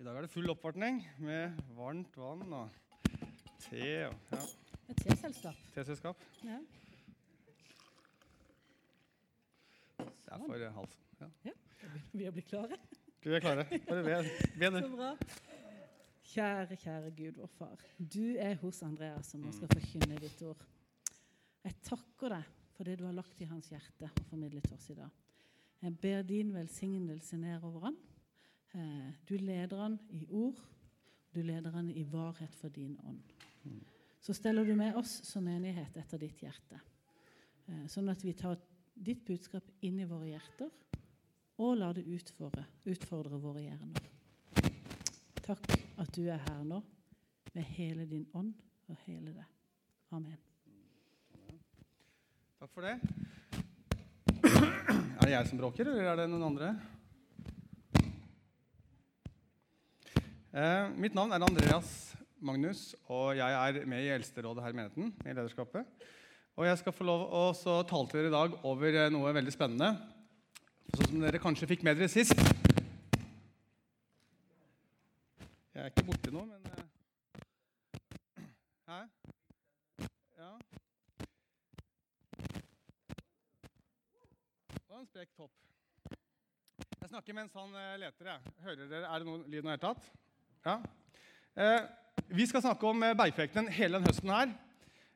I dag er det full oppvartning med varmt vann og te og ja, Et teselskap. teselskap. Ja. Det er for halv. halsen. Ja. ja. Vi er blitt klare. Du er klare? Bare be, be Så bra. Kjære, kjære Gud, vår far. Du er hos Andreas som nå skal forkynne ditt ord. Jeg takker deg for det du har lagt i hans hjerte og formidlet oss i dag. Jeg ber din velsignelse ned over han. Eh, Du leder han i ord, du leder han i varhet for din ånd. Så steller du med oss som menighet etter ditt hjerte, eh, sånn at vi tar ditt budskap inn i våre hjerter og lar det utfordre, utfordre våre hjerner. Takk at du er her nå med hele din ånd og hele det. Amen. Takk for det. Er det jeg som bråker, eller er det noen andre? Eh, mitt navn er Andreas Magnus, og jeg er med i Eldsterådet her i menigheten. i lederskapet. Og jeg skal få lov å tale til dere i dag over eh, noe veldig spennende. Sånn som dere kanskje fikk med dere sist. Jeg er ikke borte nå, men eh, Hæ? Ja. Og en sprek topp. Jeg snakker mens han eh, leter. Jeg. Hører dere, Er det noen lyd i det hele tatt? Ja. Eh, vi skal snakke om eh, bergprekenen hele denne høsten her,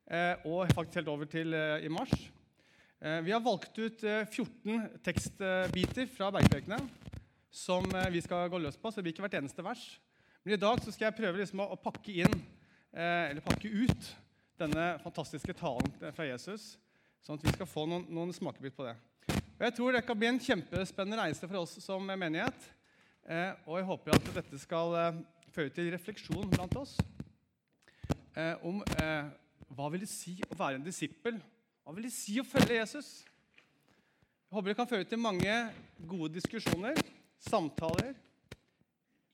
eh, og faktisk helt over til eh, i mars. Eh, vi har valgt ut eh, 14 tekstbiter fra bergprekenen som eh, vi skal gå løs på, så det blir ikke hvert eneste vers. Men i dag skal jeg prøve liksom å, å pakke inn, eh, eller pakke ut, denne fantastiske talen fra Jesus, sånn at vi skal få noen, noen smakebit på det. Og Jeg tror det kan bli en kjempespennende reise for oss som menighet. Eh, og jeg håper at dette skal eh, føre til refleksjon blant oss eh, om eh, hva vil det si å være en disippel? Hva vil det si å følge Jesus? Jeg håper det kan føre til mange gode diskusjoner, samtaler,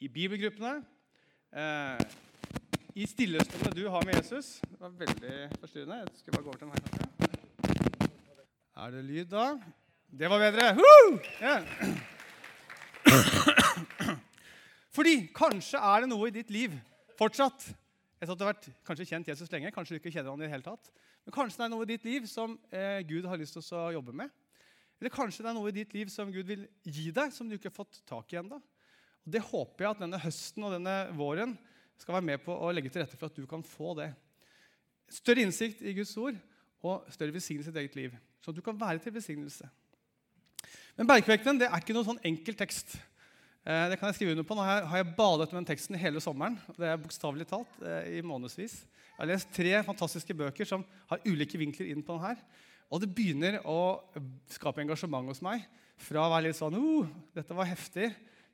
i bibelgruppene, eh, i stillestundene du har med Jesus. Det var veldig forstyrrende. Jeg skal bare gå over til den her. Er det lyd da? Det var bedre. Woo! Ja. Fordi kanskje er det noe i ditt liv fortsatt Etter at du har vært kanskje kjent Jesus lenge, kanskje du ikke kjenner han i det hele tatt. Men kanskje det er noe i ditt liv som eh, Gud har lyst til å jobbe med. Eller kanskje det er noe i ditt liv som Gud vil gi deg, som du ikke har fått tak i ennå. Det håper jeg at denne høsten og denne våren skal være med på å legge til rette for at du kan få det. Større innsikt i Guds ord og større velsignelse i ditt eget liv. Så du kan være til velsignelse. Men Bergprekenen det er ikke noen sånn enkel tekst. Eh, det kan jeg skrive under på. Nå har jeg, badet med den teksten hele sommeren. Det er bokstavelig talt eh, i månedsvis. Jeg har lest tre fantastiske bøker som har ulike vinkler inn på den her. Og det begynner å skape engasjement hos meg. Fra å være litt sånn oh, dette var heftig,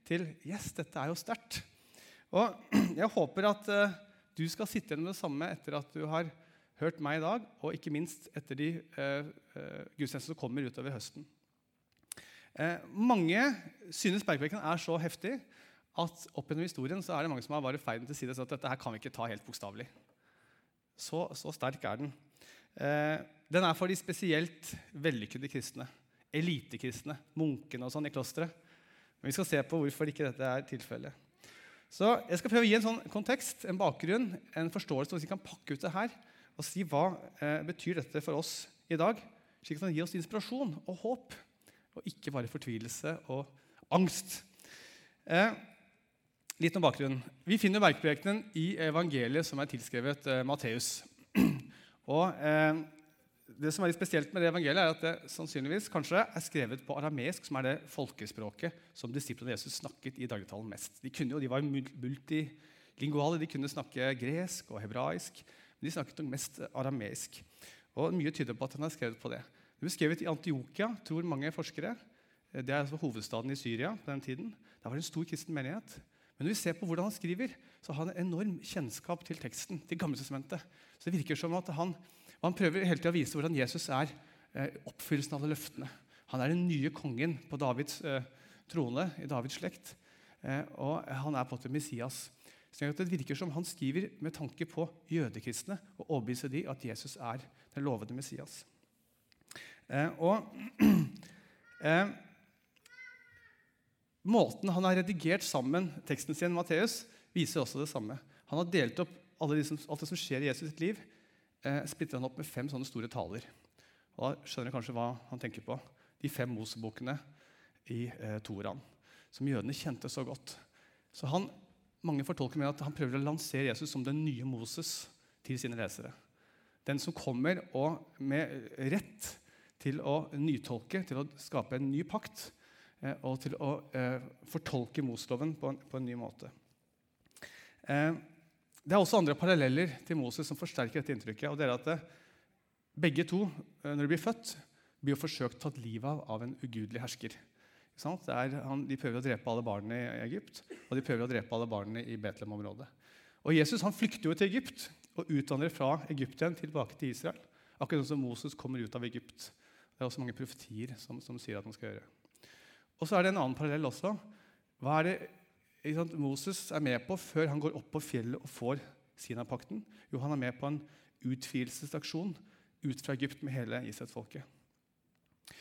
til yes, dette er jo sterkt. Og jeg håper at eh, du skal sitte igjen med det samme etter at du har hørt meg i dag, og ikke minst etter de uh, gudstjenestene som kommer utover høsten. Eh, mange synes bergprekenen er så heftig at opp gjennom historien så er det mange som har bare ferden til side at dette her kan vi ikke ta helt bokstavelig. Så, så, sterk er den. Eh, den er for de spesielt vellykkede kristne. Elitekristne, munkene og sånn i klosteret. Men vi skal se på hvorfor ikke dette er tilfellet. Så Jeg skal prøve å gi en sånn kontekst, en bakgrunn, en forståelse, så vi kan pakke ut det her og si hva eh, betyr dette for oss i dag, slik at det gir oss inspirasjon og håp og ikke bare fortvilelse og angst. Eh, litt om bakgrunnen. Vi finner bergprekenen i evangeliet som er tilskrevet eh, Matteus. Og eh, Det som er litt spesielt med det evangeliet, er at det sannsynligvis kanskje er skrevet på arameisk, som er det folkespråket som disiplene Jesus snakket i dagligtalen mest. De, kunne jo, de var multilinguale, de kunne snakke gresk og hebraisk, men de snakket nok mest arameisk. Og Mye tyder på at han har skrevet på det. Det ble skrevet i Antiokia, tror mange forskere. Det er altså hovedstaden i Syria på den tiden. Det var en stor kristen menighet. Men når vi ser på hvordan han skriver, så har han en enorm kjennskap til teksten. til Gammeltestamentet. Så det virker som at han, han prøver hele tiden å vise hvordan Jesus er eh, oppfyllelsen av de løftene. Han er den nye kongen på Davids eh, trone i Davids slekt. Eh, og han er på en måte Messias. Så det virker som Han skriver med tanke på jødekristne og overbevise de at Jesus er den lovede Messias. Eh, og eh, måten han har redigert sammen teksten sin, Matteus, viser også det samme. Han har delt opp de som, alt det som skjer i Jesus sitt liv, eh, splitter han opp med fem sånne store taler. Og Da skjønner du kanskje hva han tenker på. De fem Mosebokene i eh, Toraen, som jødene kjente så godt. Så han, Mange fortolker med at han prøver å lansere Jesus som den nye Moses til sine lesere. Den som kommer og med rett til å nytolke, til å skape en ny pakt eh, og til å eh, fortolke Mosloven på på en ny måte. Eh, det er også andre paralleller til Moses som forsterker dette inntrykket. og det er at det, Begge to, når de blir født, blir forsøkt tatt livet av av en ugudelig hersker. Er, han, de prøver å drepe alle barna i Egypt, og de prøver å drepe alle barna i Betlehem-området. Og Jesus han flykter jo til Egypt og utvandrer fra Egypt igjen tilbake til Israel. Akkurat som Moses kommer ut av Egypt. Det er også mange profetier som, som sier at man skal gjøre. Og så er det en annen parallell også. Hva er det sant, Moses er med på før han går opp på fjellet og får Sinapakten? Jo, han er med på en utfrielsesaksjon ut fra Egypt med hele Israelsfolket.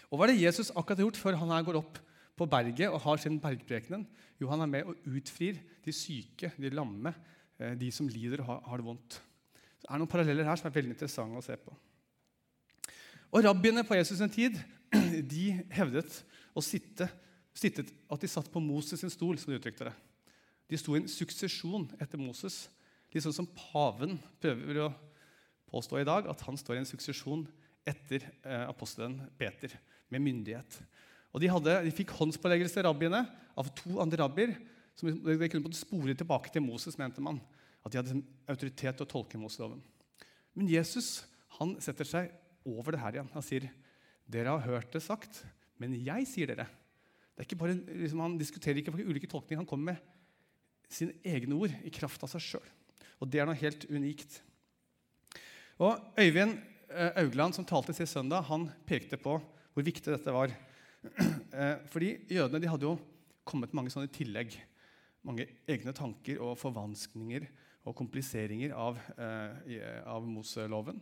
Og hva er det Jesus akkurat har gjort før han her går opp på berget og har sin bergprekenen? Jo, han er med og utfrir de syke, de lamme, eh, de som lider og har det vondt. Det er noen paralleller her som er veldig interessante å se på. Og Rabbiene på Jesus' sin tid de hevdet å sitte, sittet, at de satt på Moses' sin stol. som De uttrykte det. De sto i en suksesjon etter Moses, litt sånn som paven prøver å påstå i dag, at han står i en suksesjon etter eh, apostelen Peter, med myndighet. Og De, hadde, de fikk håndspåleggelse, rabbiene, av to andre rabbier. som De kunne spore tilbake til Moses, mente man. At de hadde autoritet til å tolke Moseloven. Men Jesus han setter seg over det her igjen. Han sier, 'Dere har hørt det sagt, men jeg sier dere.' Det er ikke bare, liksom, Han diskuterer ikke ulike tolkninger. Han kommer med sine egne ord i kraft av seg sjøl. Og det er noe helt unikt. Og Øyvind eh, Augland, som talte sist søndag, han pekte på hvor viktig dette var. Eh, fordi jødene de hadde jo kommet mange sånne tillegg. Mange egne tanker og forvanskninger og kompliseringer av, eh, av Moseloven.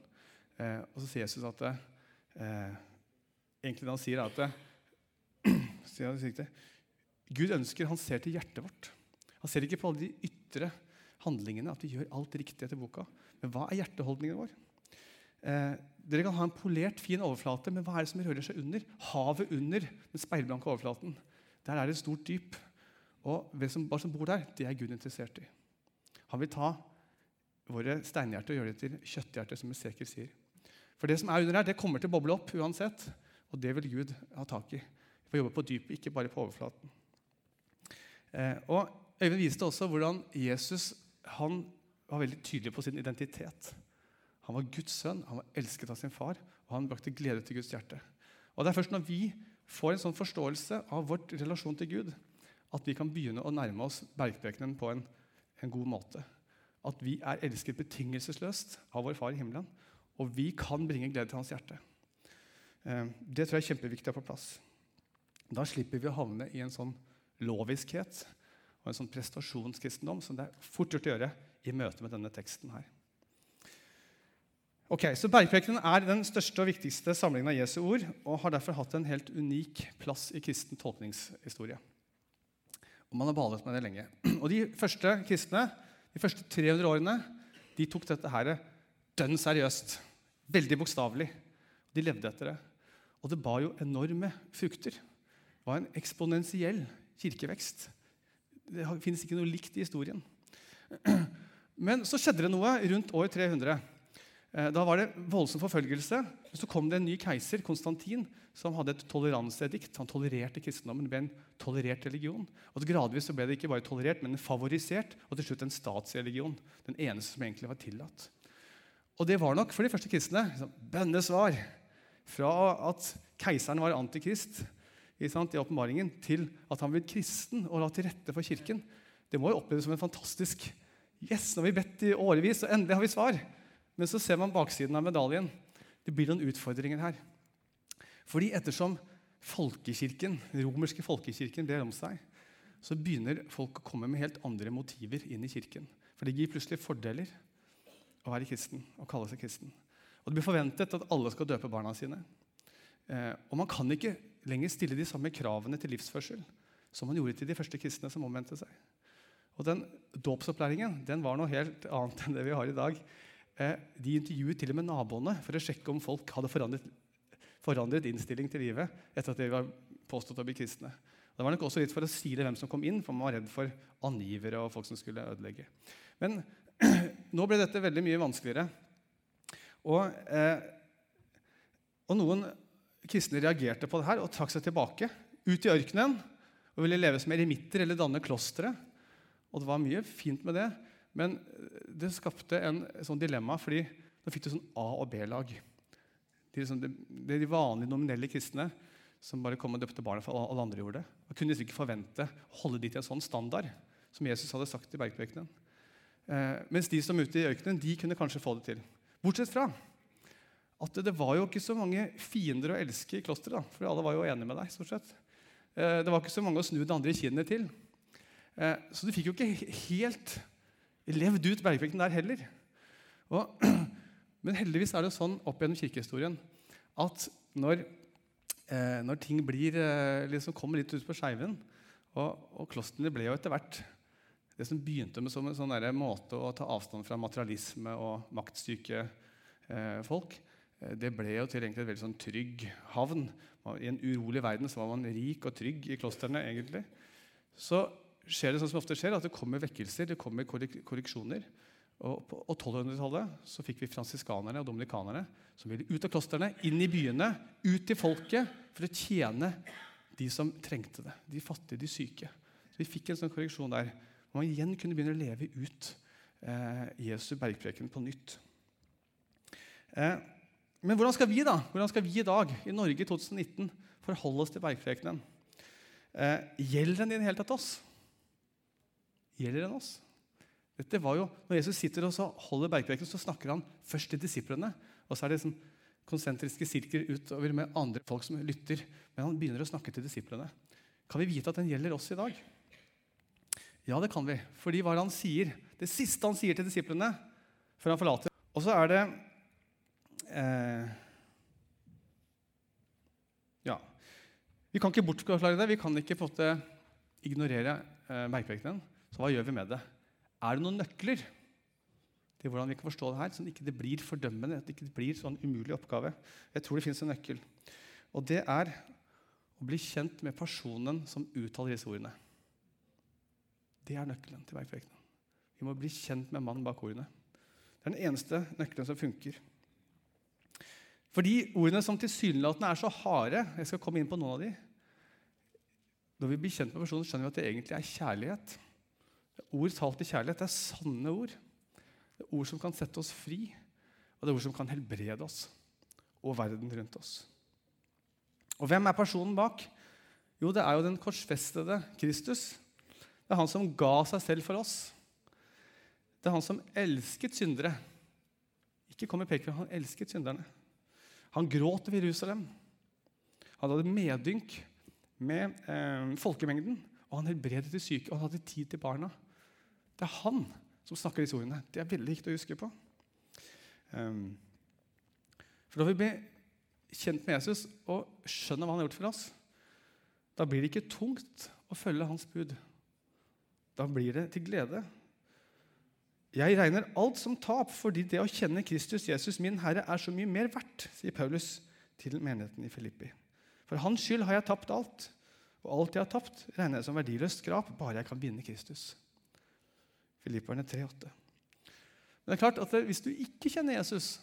Eh, og så sier Jesus at eh, Egentlig det han sier, er at sier det, Gud ønsker, han ser til hjertet vårt. Han ser ikke på alle de ytre handlingene, at vi gjør alt riktig etter boka. Men hva er hjerteholdningen vår? Eh, dere kan ha en polert, fin overflate, men hva er det som rører seg under? Havet under den speilblanke overflaten. Der er det et stort dyp. Og hvem som, som bor der, det er Gud interessert i. Han vil ta våre steinhjerter og gjøre det til kjøtthjerter, som Esekiel sier. For det som er under her, det kommer til å boble opp uansett. Og det vil Gud ha tak i. Vi får jobbe på dypet, ikke bare på overflaten. Eh, og Øyvind viste også hvordan Jesus han var veldig tydelig på sin identitet. Han var Guds sønn, han var elsket av sin far, og han brakte glede til Guds hjerte. Og Det er først når vi får en sånn forståelse av vårt relasjon til Gud, at vi kan begynne å nærme oss bergprekenen på en, en god måte. At vi er elsket betingelsesløst av vår Far i himmelen, og vi kan bringe glede til hans hjerte. Eh, det tror jeg er kjempeviktig å få plass. Da slipper vi å havne i en sånn loviskhet og en sånn prestasjonskristendom som det er fort gjort å gjøre i møte med denne teksten her. Ok, så Bergprekenen er den største og viktigste samlingen av Jesu ord og har derfor hatt en helt unik plass i kristen tolkningshistorie. Og man har balet med det lenge. Og De første kristne, de første 300 årene de tok dette her dønn seriøst. Veldig bokstavelig. De levde etter det. Og det bar jo enorme frukter. Det var en eksponentiell kirkevekst. Det finnes ikke noe likt i historien. Men så skjedde det noe rundt år 300. Eh, da var det voldsom forfølgelse. Så kom det en ny keiser, Konstantin, som hadde et toleranseedikt. Han tolererte kristendommen. Det ble en tolerert religion. Og Gradvis ble det ikke bare tolerert, men favorisert, og til slutt en statsreligion. Den eneste som egentlig var tillatt. Og det var nok for de første kristne liksom, bønnesvar. Fra at keiseren var antikrist i åpenbaringen, til at han ble kristen og la til rette for kirken. Det må jo oppleves som en fantastisk Yes, nå har vi bedt i årevis, og endelig har vi svar. Men så ser man baksiden av medaljen. Det blir noen utfordringer her. Fordi ettersom folkekirken, den romerske folkekirken brer om seg, så begynner folk å komme med helt andre motiver inn i kirken. For det gir plutselig fordeler å være kristen og kalle seg kristen. Og Det blir forventet at alle skal døpe barna sine. Eh, og man kan ikke lenger stille de samme kravene til livsførsel som man gjorde til de første kristne som omvendte seg. Og den Dåpsopplæringen den var noe helt annet enn det vi har i dag. Eh, de intervjuet til og med naboene for å sjekke om folk hadde forandret, forandret innstilling til livet etter at de var påstått å bli kristne. Det var nok også litt for å sile hvem som kom inn, for man var redd for angivere og folk som skulle ødelegge. Men nå ble dette veldig mye vanskeligere. Og, eh, og noen kristne reagerte på det her og trakk seg tilbake ut i ørkenen og ville leve som eremitter eller danne klostre. Og det var mye fint med det, men det skapte en sånn dilemma, fordi nå fikk du sånn A- og B-lag. Det er liksom de, de vanlige nominelle kristne som bare kom og døpte barna for alle andre gjorde det. Man kunne liksom ikke forvente å holde de til en sånn standard som Jesus hadde sagt i bergprekenen. Eh, mens de som er ute i ørkenen, de kunne kanskje få det til. Bortsett fra at det var jo ikke så mange fiender å elske i klosteret. For alle var jo enige med deg. stort sett. Eh, det var ikke så mange å snu det andre kinnet til. Eh, så du fikk jo ikke helt levd ut bergfekten der heller. Og, men heldigvis er det sånn opp gjennom kirkehistorien at når, når ting blir, liksom kommer litt ut på skeiven og, og klostrene ble jo etter hvert det som begynte med som en sånn måte å ta avstand fra materialisme og maktsyke eh, folk, det ble jo til egentlig en veldig sånn trygg havn. I en urolig verden så var man rik og trygg i klostrene. egentlig. Så skjer det sånn som ofte skjer, at det kommer vekkelser, det kommer korreksjoner. Og På 1200-tallet så fikk vi fransiskanerne og dominikanerne som ville ut av klostrene, inn i byene, ut til folket, for å tjene de som trengte det. De fattige, de syke. Så Vi fikk en sånn korreksjon der. Og man igjen kunne begynne å leve ut eh, Jesu bergpreken på nytt. Eh, men hvordan skal vi da, hvordan skal vi i dag, i Norge i 2019, forholde oss til bergprekenen? Eh, gjelder den i det hele tatt oss? Gjelder den oss? Dette var jo, Når Jesus sitter og holder bergprekenen, så snakker han først til disiplene. Og så er det liksom konsentriske sirkler utover med andre folk som lytter. Men han begynner å snakke til disiplene. Kan vi vite at den gjelder oss i dag? Ja, det kan vi. Fordi hva han sier, det siste han sier til disiplene før han forlater Og så er det eh, Ja. Vi kan ikke bortforklare det. Vi kan ikke på en måte ignorere eh, bergprekenen. Så hva gjør vi med det? Er det noen nøkler til hvordan vi kan forstå det her, sånn at det ikke blir fordømmende, at det ikke blir sånn umulig oppgave? Jeg tror det fins en nøkkel. Og det er å bli kjent med personen som uttaler disse ordene. Det er nøkkelen til bergprekenen. Vi må bli kjent med mannen bak ordene. Det er den eneste nøkkelen som funker. For de ordene som tilsynelatende er så harde Jeg skal komme inn på noen av de. Når vi blir kjent med personen, skjønner vi at det egentlig er kjærlighet. Det er ord talt i kjærlighet. Det er sanne ord. Det er ord som kan sette oss fri, og det er ord som kan helbrede oss og verden rundt oss. Og hvem er personen bak? Jo, det er jo den korsfestede Kristus. Det er han som ga seg selv for oss. Det er han som elsket syndere. Ikke kom i pekefingeren. han elsket synderne. Han gråt over Jerusalem. Han hadde medynk med eh, folkemengden, og han helbredet de syke, og han hadde tid til barna. Det er han som snakker disse ordene. Det er veldig viktig å huske på. Um, for da vi blir kjent med Jesus og skjønner hva han har gjort for oss, da blir det ikke tungt å følge hans bud. Da blir det til glede. Jeg regner alt som tap fordi det å kjenne Kristus, Jesus min Herre, er så mye mer verdt, sier Paulus til menigheten i Filippi. For hans skyld har jeg tapt alt, og alt jeg har tapt, regner jeg som verdiløst skrap, bare jeg kan vinne Kristus. Filipperne 3,8. Men det er klart at hvis du ikke kjenner Jesus,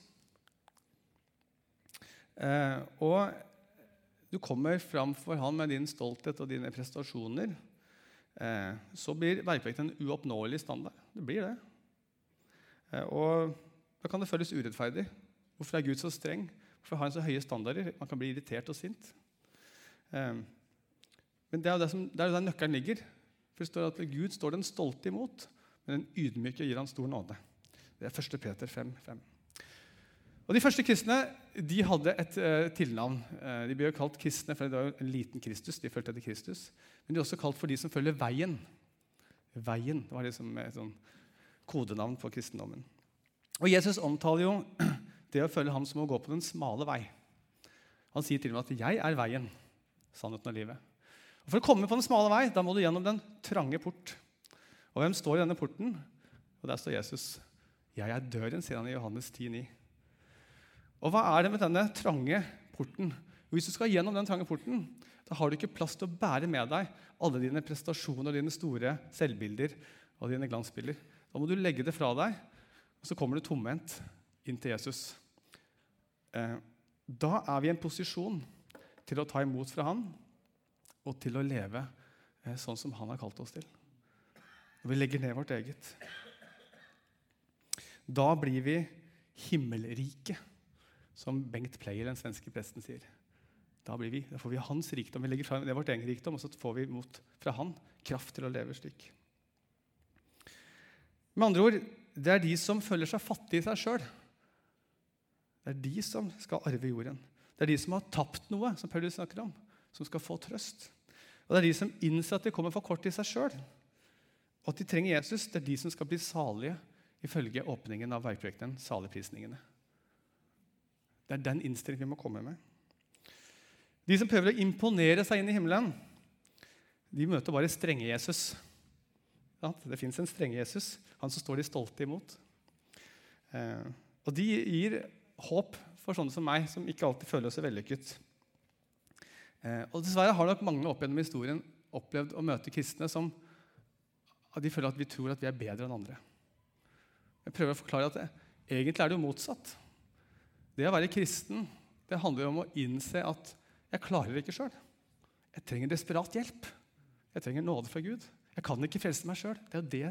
eh, og du kommer fram for ham med din stolthet og dine prestasjoner, så blir bergprekenen en uoppnåelig standard. Det blir det. Eh, og da kan det føles urettferdig. Hvorfor er Gud så streng? Hvorfor har han så høye standarder? Man kan bli irritert og sint. Eh, men det er jo er der nøkkelen ligger. For det står at Gud står den stolte imot, men den ydmyke gir han stor nåde. Det er 1. Peter 5, 5. Og De første kristne de hadde et uh, tilnavn. Uh, de ble jo kalt kristne, for det var jo en liten Kristus. de følte etter Kristus. Men de er også kalt for de som følger veien. Veien, det var liksom et sånn kodenavn for kristendommen. Og Jesus omtaler jo det å følge ham som å gå på den smale vei. Han sier til og med at 'jeg er veien, sannheten og livet'. Og For å komme på den smale vei da må du gjennom den trange port. Og hvem står i denne porten? Og Der står Jesus. 'Jeg er døren', sier han i Johannes 10,9. Og hva er det med denne trange porten? Hvis du skal gjennom den trange porten, da har du ikke plass til å bære med deg alle dine prestasjoner, dine store selvbilder og dine glansbilder. Da må du legge det fra deg, og så kommer du tomhendt inn til Jesus. Eh, da er vi i en posisjon til å ta imot fra han og til å leve eh, sånn som han har kalt oss til. Når vi legger ned vårt eget. Da blir vi himmelrike, som Bengt Pleier, den svenske presten, sier. Da, vi, da, får vi hans rikdom. Vi legger frem, det vårt egen rikdom, og så får vi mot fra han kraft til å leve slik. Med andre ord, det er de som føler seg fattige i seg sjøl. Det er de som skal arve jorden. Det er de som har tapt noe, som Paulus snakker om, som skal få trøst. Og det er de som innser at de kommer for kort i seg sjøl, og at de trenger Jesus. Det er de som skal bli salige ifølge åpningen av veiprojektet Saligprisningene. Det er den innstillingen vi må komme med. De som prøver å imponere seg inn i himmelen, de møter bare strenge Jesus. Det fins en strenge Jesus, han som står de stolte imot. Eh, og de gir håp for sånne som meg, som ikke alltid føler seg vellykket. Eh, og dessverre har nok mange opp gjennom historien opplevd å møte kristne som de føler at vi tror at vi er bedre enn andre. Jeg prøver å forklare at det, egentlig er det jo motsatt. Det å være kristen det handler jo om å innse at jeg klarer det ikke sjøl. Jeg trenger desperat hjelp. Jeg trenger nåde fra Gud. Jeg kan ikke frelse meg sjøl. Det er jo det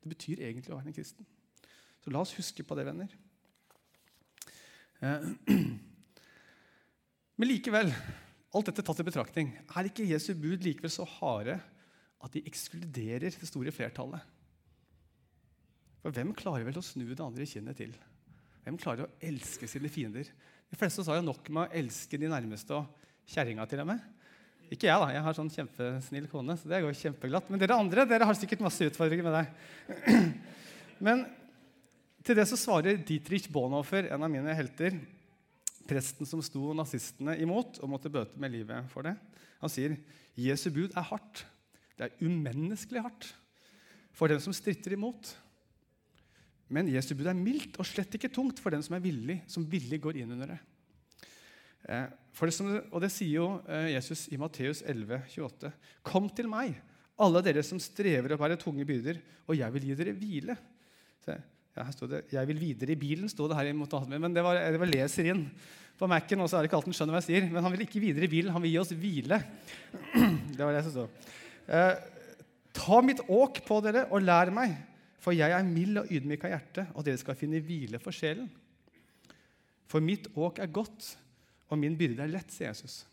det betyr egentlig å være en kristen. Så la oss huske på det, venner. Eh, men likevel, alt dette tatt i betraktning, er ikke Jesu bud likevel så harde at de ekskluderer det store flertallet? For hvem klarer vel å snu det andre kinnet til? Hvem klarer å elske sine fiender? De fleste har jo nok med å elske de nærmeste og kjerringa til med. Ikke jeg, da. Jeg har sånn kjempesnill kone, så det går kjempeglatt. Men dere andre dere har sikkert masse utfordringer med deg. Men til det så svarer Dietrich Bonhoeffer, en av mine helter, presten som sto nazistene imot og måtte bøte med livet for det. Han sier Jesu bud er hardt. Det er umenneskelig hardt for den som stritter imot. Men Jesu bud er mildt og slett ikke tungt for den som er villig, som villig går inn under det. Eh, det som, og det sier jo eh, Jesus i Matteus 11, 28. Kom til meg, alle dere som strever og bærer tunge byrder, og jeg vil gi dere hvile. Så, ja, her det, 'Jeg vil videre i bilen', sto det her. Men det var, det var leser inn på Mac-en, er det ikke alt han skjønner hva jeg sier. Men han vil ikke videre i bilen, han vil gi oss hvile. Det var det som stod. Eh, Ta mitt åk på dere og lær meg, for jeg er mild og ydmyk av hjerte, og dere skal finne hvile for sjelen. For mitt åk er godt, og min byrde er lett, sier Jesus.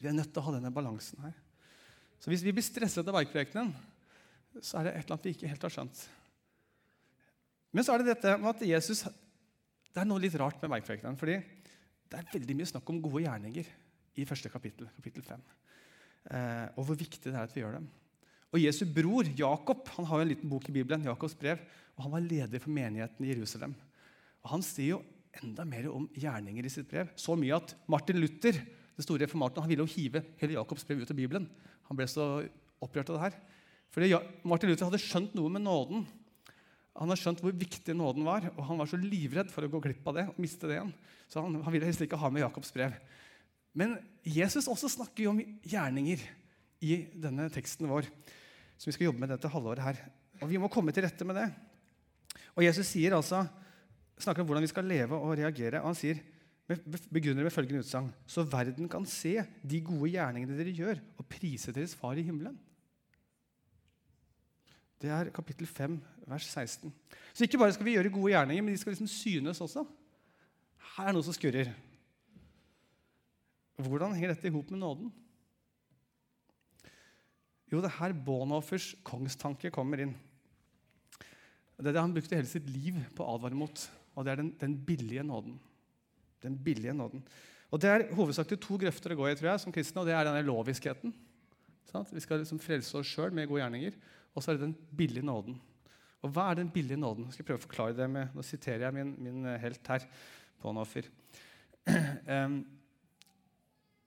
Vi er nødt til å ha denne balansen her. Så hvis vi blir stresset av bergprekenen, så er det et eller annet vi ikke helt har skjønt. Men så er det dette med at Jesus Det er noe litt rart med bergprekenen. fordi det er veldig mye snakk om gode gjerninger i første kapittel, kapittel 5. Eh, og hvor viktig det er at vi gjør dem. Og Jesu bror Jakob han har jo en liten bok i Bibelen, Jakobs brev, og han var leder for menigheten i Jerusalem. Og Han sier jo enda mer om gjerninger i sitt brev. Så mye at Martin Luther den store reformaten, han ville jo hive hele Jakobs brev ut av Bibelen. Han ble så opprørt av det her. Fordi Martin Luther hadde skjønt noe med nåden. Han hadde skjønt hvor viktig nåden var, og han var så livredd for å gå glipp av det. og miste det igjen. Så han, han ville helst ikke ha med Jakobs brev. Men Jesus også snakker jo om gjerninger i denne teksten vår, som vi skal jobbe med dette halvåret her. Og vi må komme til rette med det. Og Jesus sier altså snakker om hvordan vi skal leve og reagere. og Han sier, begrunner med følgende utsagn.: Så verden kan se de gode gjerningene dere gjør, og prise deres far i himmelen. Det er kapittel 5, vers 16. Så ikke bare skal vi gjøre gode gjerninger, men de skal liksom synes også. Her er noe som skurrer. Hvordan henger dette i hop med nåden? Jo, det er her Bonhoffers kongstanke kommer inn. Det er det han brukte hele sitt liv på å advare mot. Og det er den, den billige nåden. Den billige nåden. Og Det er hovedsakelig to grøfter å gå i tror jeg, som kristne, og det er denne loviskheten. Sant? Vi skal liksom frelse oss sjøl med gode gjerninger. Og så er det den billige nåden. Og hva er den billige nåden? Jeg skal prøve å forklare det med, Nå siterer jeg min, min eh, helt her, Bonhoeffer.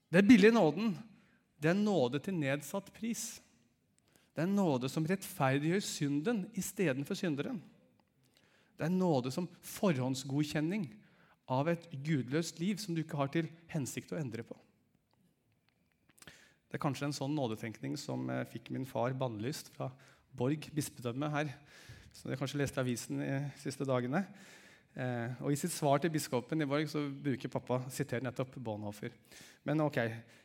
Den billige nåden det er nåde til nedsatt pris. Det er nåde som rettferdiggjør synden istedenfor synderen. Det er nåde som forhåndsgodkjenning av et gudløst liv som du ikke har til hensikt å endre på. Det er kanskje en sånn nådetenkning som eh, fikk min far bannlyst fra Borg bispedømme her. Som dere kanskje leste avisen de siste dagene. Eh, og I sitt svar til biskopen i Borg så bruker pappa siterer nettopp Bonhoeffer. Men ok,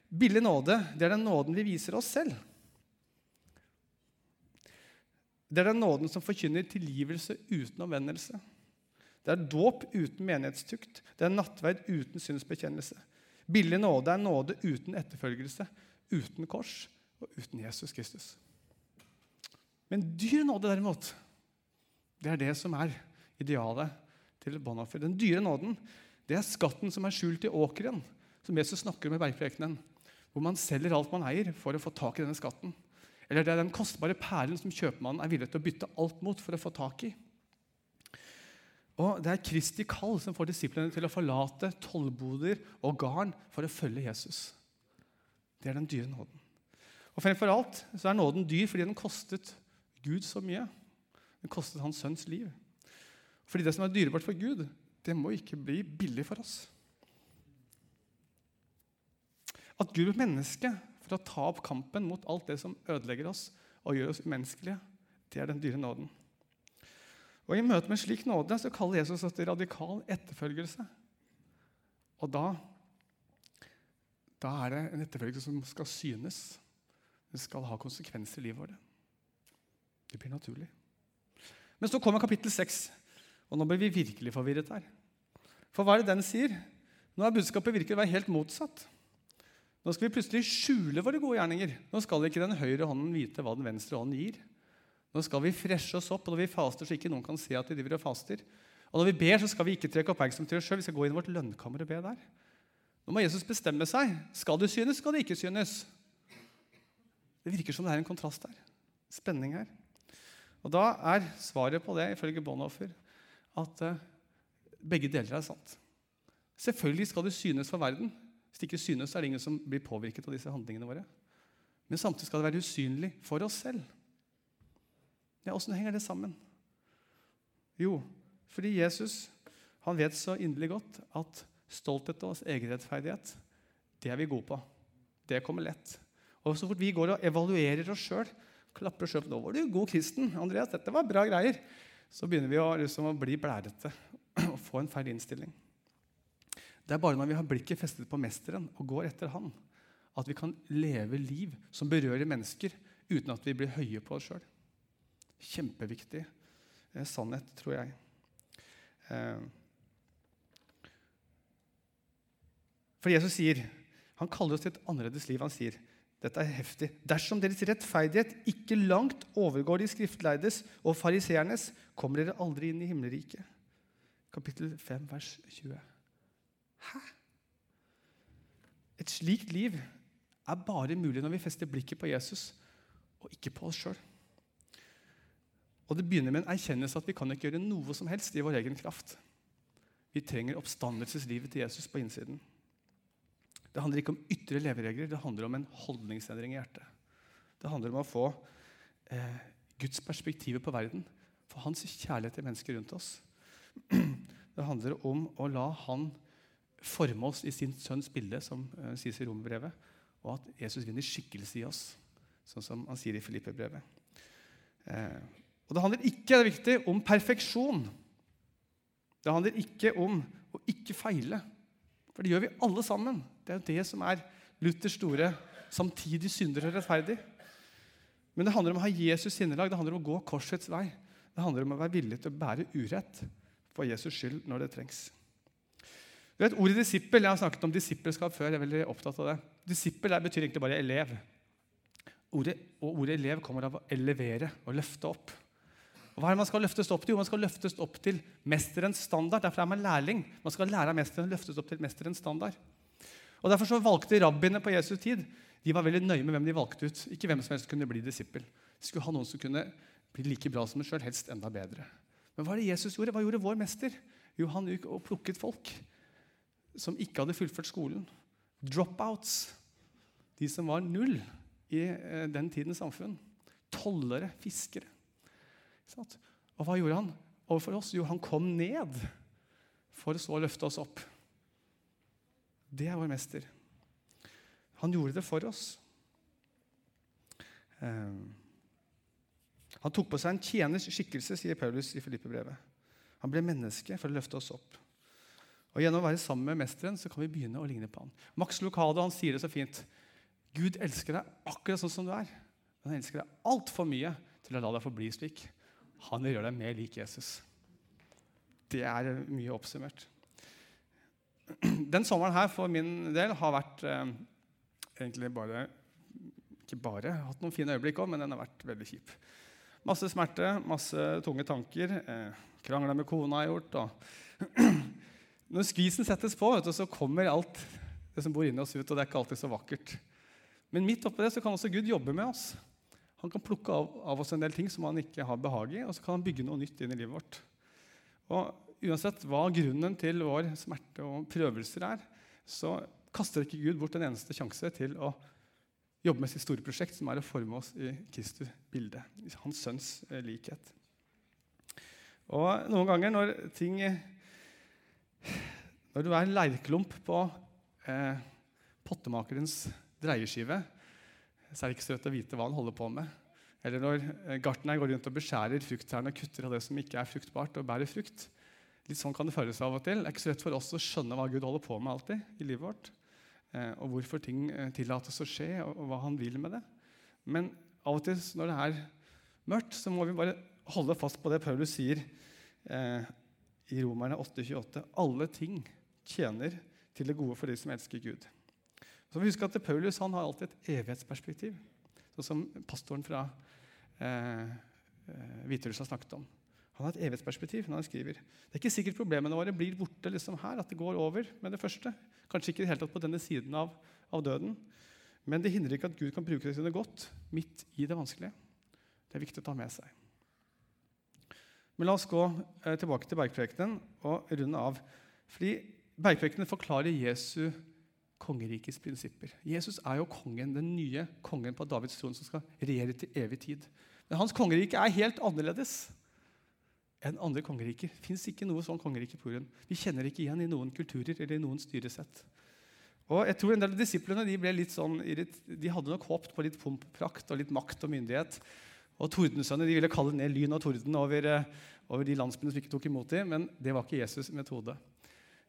billig nåde det er den nåden vi viser oss selv. Det er den nåden som forkynner tilgivelse uten omvendelse. Det er dåp uten menighetstukt. Det er nattverd uten synsbekjennelse. Billig nåde er nåde uten etterfølgelse, uten kors og uten Jesus Kristus. Men dyr nåde, derimot, det er det som er idealet til Bonhoeffer. Den dyre nåden det er skatten som er skjult i åkeren, som Jesus snakker om i bergprekenen. Hvor man selger alt man eier, for å få tak i denne skatten. Eller det er den kostbare perlen som kjøpmannen er villig til å bytte alt mot for å få tak i. Og Det er Kristi kall som får disiplene til å forlate tollboder og garn for å følge Jesus. Det er den dyre nåden. Og Fremfor alt så er nåden dyr fordi den kostet Gud så mye. Den kostet hans sønns liv. Fordi det som er dyrebart for Gud, det må ikke bli billig for oss. At Gud ble menneske for å ta opp kampen mot alt det som ødelegger oss og gjør oss umenneskelige. Det er den dyre nåden. Og I møte med slik nåde så kaller Jesus oss til radikal etterfølgelse. Og da, da er det en etterfølgelse som skal synes. Den skal ha konsekvenser i livet vårt. Det blir naturlig. Men så kommer kapittel 6, og nå blir vi virkelig forvirret her. For hva er det den sier? Nå er budskapet virkelig å være helt motsatt. Nå skal vi plutselig skjule våre gode gjerninger. Nå skal ikke den høyre hånden vite hva den venstre hånden gir. Nå skal vi freshe oss opp, og når vi faster, så ikke noen kan se at vi driver og faster. Og når vi ber, så skal vi ikke trekke oppmerksomhet til oss sjøl. Vi skal gå inn i vårt lønnkammer og be der. Nå må Jesus bestemme seg. Skal det synes, skal det ikke synes? Det virker som det er en kontrast her. Spenning her. Og da er svaret på det, ifølge Bonhoffer, at uh, begge deler er sant. Selvfølgelig skal det synes for verden, det ikke synes, så er det ingen som blir påvirket av disse handlingene våre. Men samtidig skal det være usynlig for oss selv. Ja, Åssen henger det sammen? Jo, fordi Jesus han vet så inderlig godt at stolthet og egenrettferdighet det er vi gode på. Det kommer lett. Og Så fort vi går og evaluerer oss sjøl, klapper sjøl 'Nå var du god kristen. Andreas, dette var bra greier.' Så begynner vi å, liksom, å bli blærete og få en feil innstilling. Det er bare når vi har blikket festet på Mesteren og går etter Han, at vi kan leve liv som berører mennesker, uten at vi blir høye på oss sjøl. Kjempeviktig eh, sannhet, tror jeg. Eh. For Jesus sier Han kaller oss til et annerledes liv. Han sier dette er heftig. Dersom deres rettferdighet ikke langt overgår de skriftleides og fariseernes, kommer dere aldri inn i himmelriket. Kapittel 5, vers 20. Hæ? Et slikt liv er bare mulig når vi fester blikket på Jesus og ikke på oss sjøl. Og Det begynner med en erkjennelse at vi kan ikke gjøre noe som helst i vår egen kraft. Vi trenger oppstandelseslivet til Jesus på innsiden. Det handler ikke om ytre leveregler, det handler om en holdningsendring i hjertet. Det handler om å få eh, Guds perspektiv på verden, for hans kjærlighet til mennesker rundt oss. Det handler om å la Han forme oss i sin sønns bilde, som uh, sies i romerbrevet, og at Jesus vinner skikkelse i oss, sånn som han sier i Filippe-brevet. Eh, og Det handler ikke det er viktig, om perfeksjon. Det handler ikke om å ikke feile. For det gjør vi alle sammen. Det er jo det som er Luthers store 'samtidig synder og rettferdig'. Men det handler om å ha Jesus sinnelag, det handler om å gå korsets vei. Det handler om å være villig til å bære urett for Jesus skyld når det trengs. Du vet, Ordet disippel, Jeg har snakket om disippelskap før. jeg er veldig opptatt av det. Disippel betyr egentlig bare elev. Ordet, og ordet elev kommer av å elevere og løfte opp. Og hva er det Man skal løftes opp til? Jo, man skal løftes opp til mesterens standard. Derfor er man lærling. Man skal lære av mesteren og løftes opp til mesterens standard. Og Derfor så valgte rabbiene på Jesus tid de var veldig nøye med hvem de valgte ut. Ikke hvem som helst kunne bli disippel. De skulle ha noen som kunne bli like bra som en sjøl, helst enda bedre. Men hva er det Jesus gjorde? Hva gjorde vår mester? Jo, han gikk og plukket folk som ikke hadde fullført skolen. Dropouts. De som var null i eh, den tidens samfunn. Tollere, fiskere. Og hva gjorde han overfor oss? Jo, han kom ned for så å løfte oss opp. Det er vår mester. Han gjorde det for oss. Eh, han tok på seg en tjeners skikkelse, sier Paulus i Filippe-brevet. Han ble menneske for å løfte oss opp. Og Gjennom å være sammen med mesteren så kan vi begynne å ligne på han. Max Lucado han sier det så fint. Gud elsker deg akkurat sånn som du er. Men han elsker deg altfor mye til å la deg forbli slik. Han vil gjøre deg mer lik Jesus. Det er mye oppsummert. Den sommeren her for min del har vært eh, egentlig bare Ikke bare hatt noen fine øyeblikk òg, men den har vært veldig kjip. Masse smerte, masse tunge tanker. Eh, Krangla med kona har gjort. Og Når skvisen settes på, du, så kommer alt det som bor inni oss, ut. og det er ikke alltid så vakkert. Men midt oppi det så kan også Gud jobbe med oss. Han kan plukke av, av, oss en del ting som han ikke har behag i, og så kan han bygge noe nytt inn i livet vårt. Og Uansett hva grunnen til vår smerte og prøvelser er, så kaster ikke Gud bort en eneste sjanse til å jobbe med sitt store prosjekt, som er å forme oss i Kristus bilde, hans sønns eh, likhet. Og Noen ganger når ting Når du er en leirklump på eh, pottemakerens dreieskive, så er det ikke så lett å vite hva han holder på med. Eller når eh, gartneren går rundt og beskjærer frukttrærne og kutter av det som ikke er fruktbart, og bærer frukt. Litt sånn kan det føles av og til. Det er ikke så lett for oss å skjønne hva Gud holder på med alltid i livet vårt. Eh, og hvorfor ting eh, tillates å skje, og hva han vil med det. Men av og til når det er mørkt, så må vi bare holde fast på det Paulus sier eh, i Romerne 8,28. Alle ting tjener til det gode for de som elsker Gud. Så vi husker at Paulus han har alltid et evighetsperspektiv, sånn som pastoren fra eh, eh Hviterussland snakket om. Han har et evighetsperspektiv når han skriver. Det er ikke sikkert problemene våre blir borte liksom her, at det går over med det første. Kanskje ikke helt på denne siden av, av døden. Men det hindrer ikke at Gud kan bruke det sine godt midt i det vanskelige. Det er viktig å ta med seg. Men la oss gå eh, tilbake til bergprekenen og runde av. Fordi Bergprekenen forklarer Jesu kongerikets prinsipper. Jesus er jo kongen, den nye kongen på Davids tron som skal regjere til evig tid. Men hans kongerike er helt annerledes enn andre kongeriker. Det fins ikke noe sånn kongerike på jorden. Vi kjenner ikke igjen i noen kulturer eller i noen styresett. Og jeg tror en del av Disiplene de ble litt sånn, de hadde nok håpet på litt pomp, prakt og litt makt og myndighet. Og Tordensønner de ville kalle ned lyn og torden over, eh, over de landsbyene som ikke tok imot dem, men det var ikke Jesus' metode.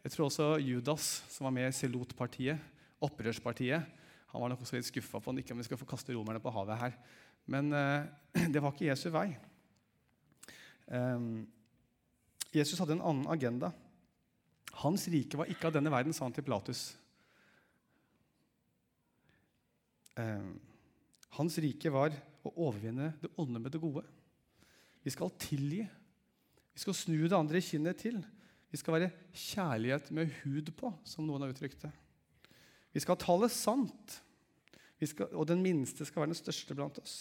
Jeg tror også Judas, som var med i Selot-partiet, opprørspartiet, han var nok også litt skuffa på ikke om vi skal få kaste romerne på havet her. Men eh, det var ikke Jesu vei. Um, Jesus hadde en annen agenda. Hans rike var ikke av denne verden, sa han til Platus. Um, hans rike var å overvinne det onde med det gode. Vi skal tilgi. Vi skal snu det andre kinnet til. Vi skal være kjærlighet med hud på, som noen har uttrykt det. Vi skal tale sant, skal, og den minste skal være den største blant oss.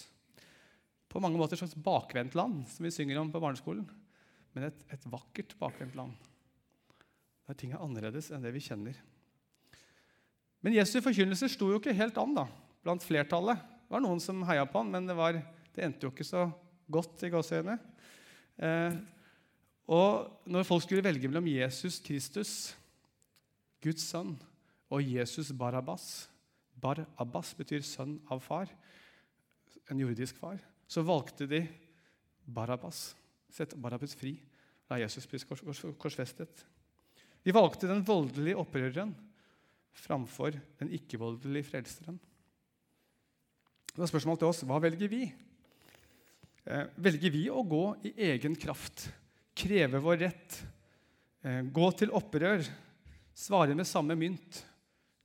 På mange måter et slags bakvendt land, som vi synger om på barneskolen. Men et, et vakkert bakvendt land. Der ting er annerledes enn det vi kjenner. Men Jesu forkynnelse sto jo ikke helt an da, blant flertallet. Det var noen som heia på han, men det, var, det endte jo ikke så godt i gåseøynene. Eh, og når folk skulle velge mellom Jesus Kristus, Guds sønn, og Jesus Barabbas Bar-Abbas betyr sønn av far, en jordisk far. Så valgte de Barabbas. Sette Barabbas fri. La Jesus bli korsfestet. De valgte den voldelige opprøreren framfor den ikke-voldelige frelseren. Det er spørsmålet til oss hva velger vi? Eh, velger vi å gå i egen kraft, kreve vår rett, eh, gå til opprør, svare med samme mynt,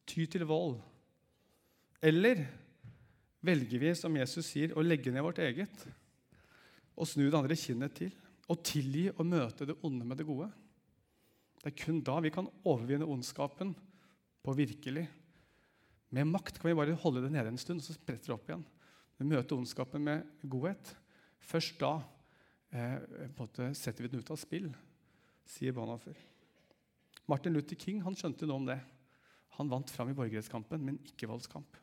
ty til vold? Eller velger vi, som Jesus sier, å legge ned vårt eget og snu det andre kinnet til? Og tilgi og møte det onde med det gode? Det er kun da vi kan overvinne ondskapen på virkelig med makt kan vi bare holde det nede en stund, og så spretter det opp igjen. Vi møter ondskapen med godhet. Først da eh, setter vi den ut av spill, sier Bonhoeffer. Martin Luther King han skjønte noe om det. Han vant fram i borgerrettskampen, men ikke voldskamp.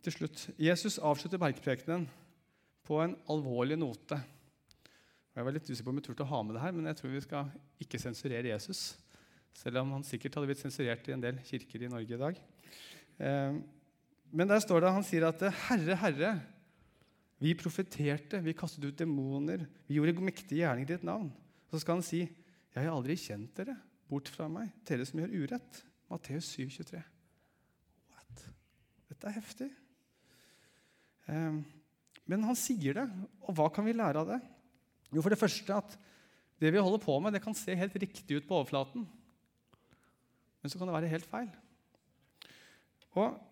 Til slutt, Jesus avslutter bergprekenen på en alvorlig note. Jeg var litt usikker på om jeg turte å ha med det her, men jeg tror vi skal ikke sensurere Jesus. Selv om han sikkert hadde blitt sensurert i en del kirker i Norge i dag. Eh, men der står det, han sier at 'Herre, Herre, vi profeterte, vi kastet ut demoner, vi gjorde mektige gjerninger i ditt navn.' Så skal han si, 'Jeg har aldri kjent dere. Bort fra meg, dere som gjør urett.' Matteus 7, 23. What? Dette er heftig. Eh, men han sier det, og hva kan vi lære av det? Jo, for det første at det vi holder på med, det kan se helt riktig ut på overflaten. Men så kan det være helt feil. Og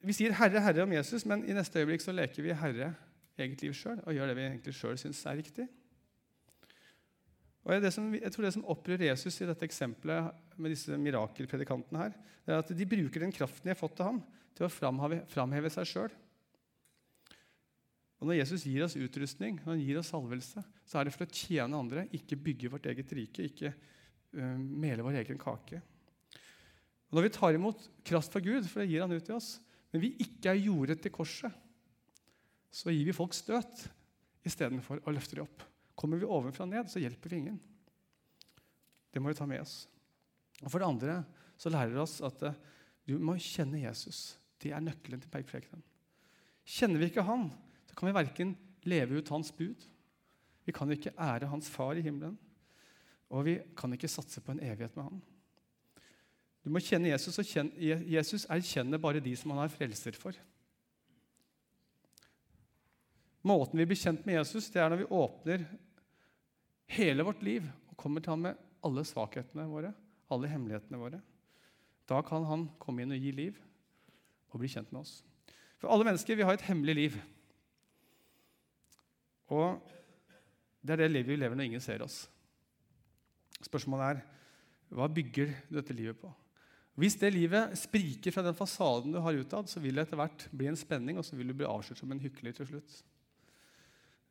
Vi sier 'Herre, Herre' om Jesus, men i neste øyeblikk så leker vi Herre eget liv sjøl og gjør det vi egentlig sjøl syns er riktig. Og som, jeg tror det som opprører Jesus i dette eksempelet med disse mirakelpredikantene, her, det er at de bruker den kraften de har fått av ham, til å framheve, framheve seg sjøl. Og Når Jesus gir oss utrustning, når han gir oss salvelse, så er det for å tjene andre, ikke bygge vårt eget rike, ikke uh, mele vår egen kake. Og Når vi tar imot kraft fra Gud, for det gir han ut til oss, men vi ikke er jordet til korset, så gir vi folk støt istedenfor å løfte dem opp. Kommer vi ovenfra ned, så hjelper vi ingen. Det må vi ta med oss. Og For det andre så lærer det oss at uh, du må kjenne Jesus. Det er nøkkelen til bergprekenen. Kjenner vi ikke han, så kan vi verken leve ut hans bud, vi kan ikke ære hans far i himmelen, og vi kan ikke satse på en evighet med han. Du må kjenne Jesus, og kjenne, Jesus erkjenner bare de som han er frelser for. Måten vi blir kjent med Jesus, det er når vi åpner hele vårt liv og kommer til ham med alle svakhetene våre, alle hemmelighetene våre. Da kan han komme inn og gi liv og bli kjent med oss. For alle mennesker vi har et hemmelig liv. Og det er det livet vi lever når ingen ser oss. Spørsmålet er hva bygger dette livet på? Hvis det livet spriker fra den fasaden du har utad, så vil det etter hvert bli en spenning, og så vil du bli avslørt som en hykler til slutt.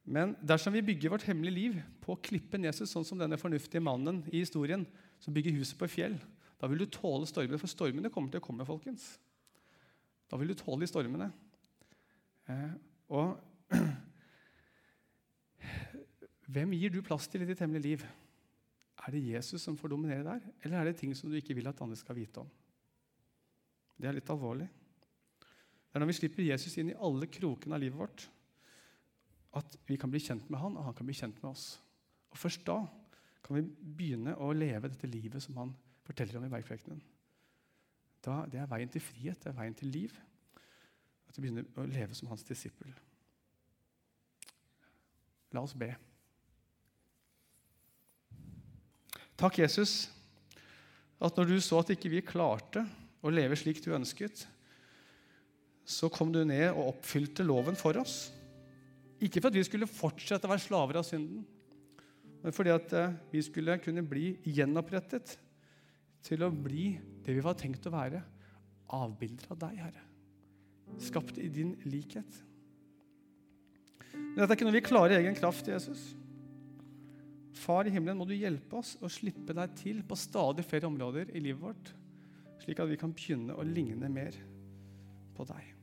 Men dersom vi bygger vårt hemmelige liv på klippen Jesus, sånn som denne fornuftige mannen i historien, som bygger huset på fjell, da vil du tåle stormene, for stormene kommer til å komme. folkens. Da vil du tåle de stormene. Eh, og hvem gir du plass til i ditt hemmelige liv? Er det Jesus som får dominere der, eller er det ting som du ikke vil at andre skal vite om? Det er litt alvorlig. Det er når vi slipper Jesus inn i alle krokene av livet vårt, at vi kan bli kjent med han, og han kan bli kjent med oss. Og Først da kan vi begynne å leve dette livet som han forteller om i bergprekenen. Det er veien til frihet, det er veien til liv. At vi begynner å leve som hans disippel. La oss be. Takk, Jesus, at når du så at ikke vi klarte å leve slik du ønsket, så kom du ned og oppfylte loven for oss. Ikke for at vi skulle fortsette å være slaver av synden, men fordi at eh, vi skulle kunne bli gjenopprettet til å bli det vi var tenkt å være avbilder av deg, Herre. Skapt i din likhet. Men dette er ikke noe vi klarer i egen kraft, Jesus. Far i himmelen, må du hjelpe oss å slippe deg til på stadig flere områder i livet vårt, slik at vi kan begynne å ligne mer på deg.